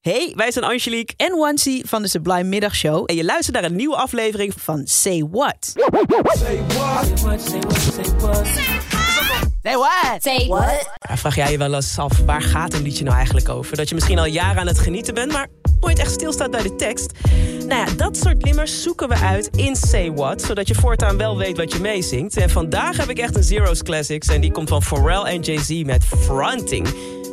Hey, wij zijn Angelique en Wancy van de Sublime Middagshow. En je luistert naar een nieuwe aflevering van Say What. Say what? Say what? Say what? vraag jij je wel eens af, waar gaat een liedje nou eigenlijk over? Dat je misschien al jaren aan het genieten bent, maar nooit echt stilstaat bij de tekst. Nou ja, dat soort limmers zoeken we uit in Say What, zodat je voortaan wel weet wat je meezingt. En vandaag heb ik echt een Zero's Classics en die komt van Pharrell en Jay-Z met Fronting.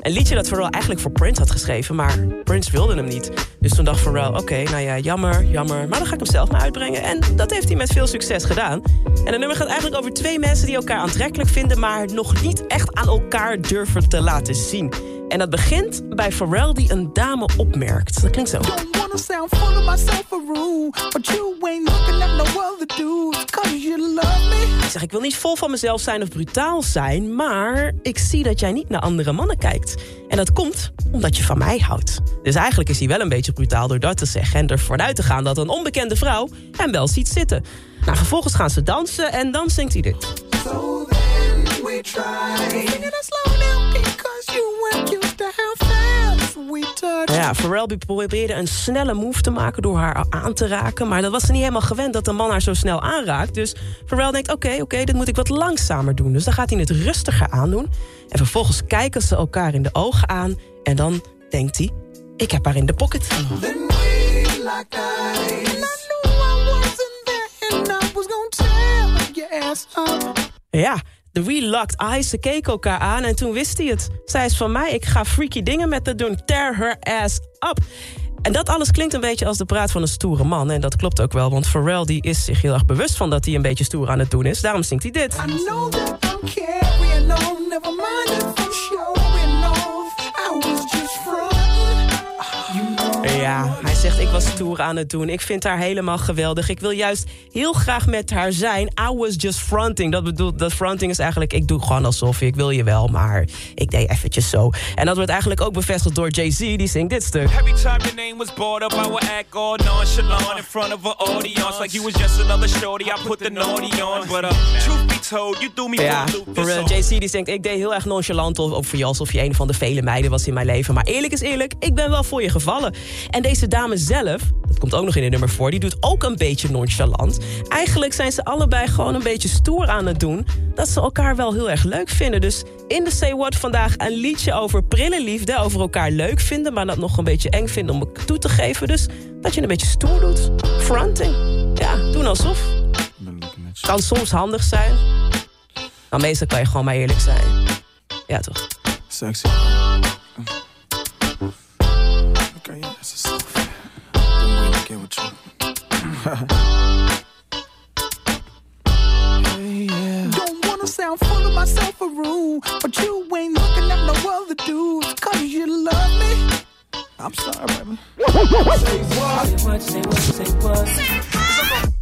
Een liedje dat Pharrell eigenlijk voor Prince had geschreven, maar Prince wilde hem niet. Dus toen dacht Pharrell, oké, nou ja, jammer, jammer, maar dan ga ik hem zelf maar uitbrengen. En dat heeft hij met veel succes gedaan. En het nummer gaat eigenlijk over twee mensen die elkaar aantrekkelijk vinden, maar nog niet echt aan elkaar durven te laten zien. En dat begint bij Pharrell die een dame opmerkt. Dat klinkt zo. Ik zeg, ik wil niet vol van mezelf zijn of brutaal zijn, maar ik zie dat jij niet naar andere mannen kijkt. En dat komt omdat je van mij houdt. Dus eigenlijk is hij wel een beetje brutaal door dat te zeggen en ervoor uit te gaan dat een onbekende vrouw hem wel ziet zitten. Nou, vervolgens gaan ze dansen en dan zingt hij dit. So then we try. Ja, Pharrell probeerde een snelle move te maken door haar aan te raken. Maar dat was ze niet helemaal gewend dat een man haar zo snel aanraakt. Dus Pharrell denkt, oké, oké, dit moet ik wat langzamer doen. Dus dan gaat hij het rustiger aandoen. En vervolgens kijken ze elkaar in de ogen aan. En dan denkt hij, ik heb haar in de pocket. Ja, de relocked eyes, ze keken elkaar aan en toen wist hij het. Zij is van mij, ik ga freaky dingen met haar doen. Tear her ass up. En dat alles klinkt een beetje als de praat van een stoere man. En dat klopt ook wel, want Pharrell die is zich heel erg bewust van... dat hij een beetje stoer aan het doen is. Daarom zingt hij dit. I know that I'm carrying on, never mind if I'm showing off. I was just ja, hij zegt ik was tour aan het doen. Ik vind haar helemaal geweldig. Ik wil juist heel graag met haar zijn. I was just fronting. Dat bedoelt, dat fronting is eigenlijk, ik doe gewoon alsof ik wil je wel, maar ik deed eventjes zo. En dat wordt eigenlijk ook bevestigd door Jay-Z, die zingt dit stuk. Every time your name was brought up, I would act all nonchalant in front of an audience. Like you was just another shorty, I put the naughty on. But uh, truth be told, you do me ja, voor uh, Jay-Z die zingt, ik deed heel erg nonchalant of, voor je alsof je een van de vele meiden was in mijn leven. Maar eerlijk is eerlijk, ik ben wel voor je gevallen. En deze dame zelf, dat komt ook nog in het nummer voor... die doet ook een beetje nonchalant. Eigenlijk zijn ze allebei gewoon een beetje stoer aan het doen... dat ze elkaar wel heel erg leuk vinden. Dus in de Say What vandaag een liedje over prille liefde... over elkaar leuk vinden, maar dat nog een beetje eng vinden om het toe te geven. Dus dat je een beetje stoer doet. Fronting. Ja, doen alsof. Kan soms handig zijn. Maar meestal kan je gewoon maar eerlijk zijn. Ja, toch? Sexy. Sound full of myself a room, but you ain't looking at no other dudes, cause you love me. I'm sorry, baby. Say what? Say what? Say what?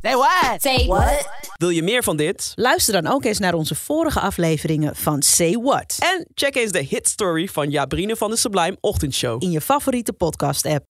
Say what? Say what? Wil je meer van dit? Luister dan ook eens naar onze vorige afleveringen van Say What. En check eens de hit story van Jabrine van de Sublime Ochtendshow. In je favoriete podcast app.